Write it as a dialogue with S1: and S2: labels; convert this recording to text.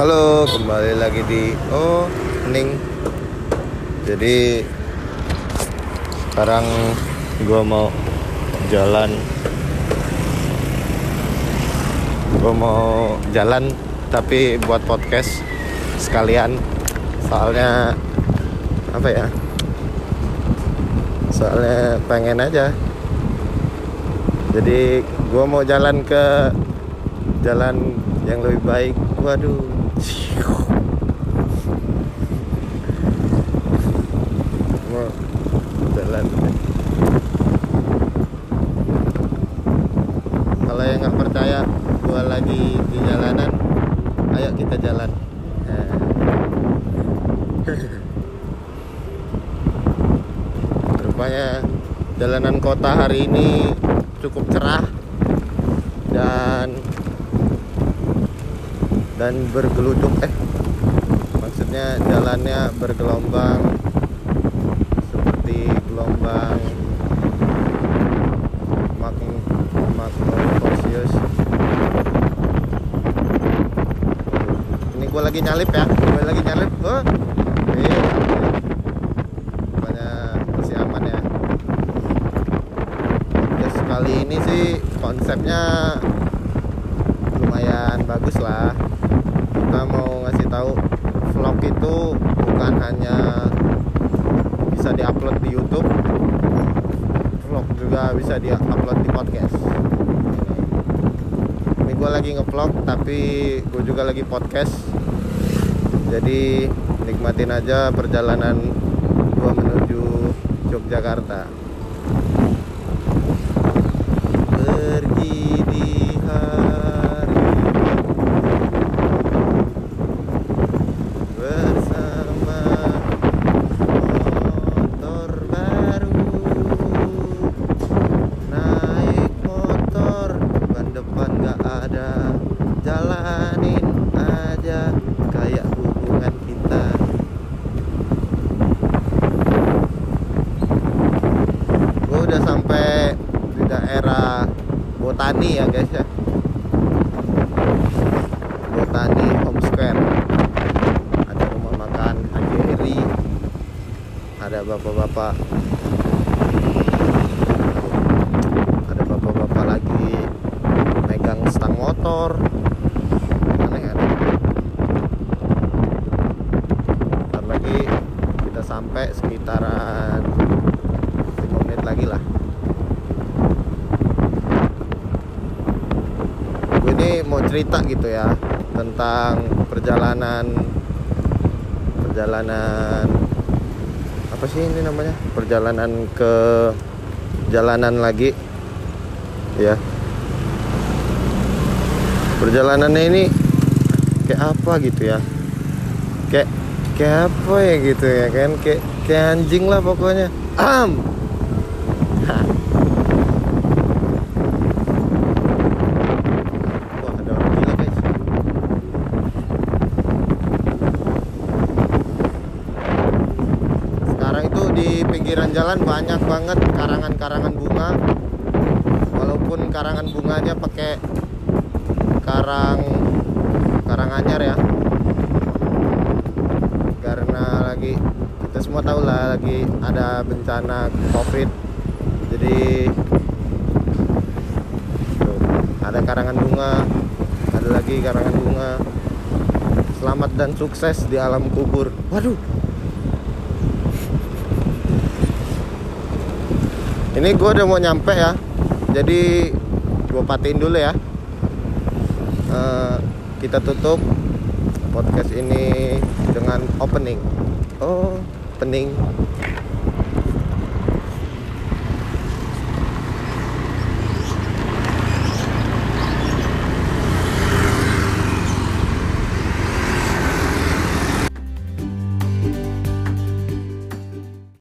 S1: Halo, kembali lagi di Oh Ning. Jadi sekarang gua mau jalan. Gua mau jalan tapi buat podcast sekalian. Soalnya apa ya? Soalnya pengen aja. Jadi gua mau jalan ke jalan yang lebih baik. Waduh. Mau jalan. Kalau yang nggak percaya, gua lagi di jalanan. Ayo kita jalan. Nah. Rupanya jalanan kota hari ini cukup cerah dan dan bergeluduk eh maksudnya jalannya bergelombang seperti gelombang Magnus ini gue lagi nyalip ya gue lagi nyalip. Oh iya. Masih aman ya kali ini sih konsepnya lumayan bagus lah kita mau ngasih tahu vlog itu bukan hanya bisa diupload di YouTube vlog juga bisa diupload di podcast. Ini gue lagi ngevlog tapi gue juga lagi podcast. Jadi nikmatin aja perjalanan gue menuju Yogyakarta. Pergi bersama motor baru naik motor ban depan gak ada jalanin aja kayak hubungan kita gue udah sampai di daerah Botani ya guys ya. Botani Home Square ada rumah makan Haji Eri. Ada bapak-bapak. Ada bapak-bapak lagi megang stang motor. Aneh kan lagi kita sampai sekitaran 5 menit lagi lah gue ini mau cerita gitu ya tentang perjalanan perjalanan apa sih ini namanya? Perjalanan ke jalanan lagi ya. Perjalanannya ini kayak apa gitu ya? Kayak kayak apa ya gitu ya kan? Kayak kayak anjing lah pokoknya. Am Hah. Wah, ada orang gila guys. Sekarang itu di pinggiran jalan banyak banget karangan-karangan bunga. Walaupun karangan bunganya pakai karang karang anyar ya. Karena lagi kita semua tahu lah lagi ada bencana Covid. Jadi ada karangan bunga, ada lagi karangan bunga. Selamat dan sukses di alam kubur. Waduh. Ini gue udah mau nyampe ya. Jadi gue patiin dulu ya. Eh, kita tutup podcast ini dengan opening. Oh, opening.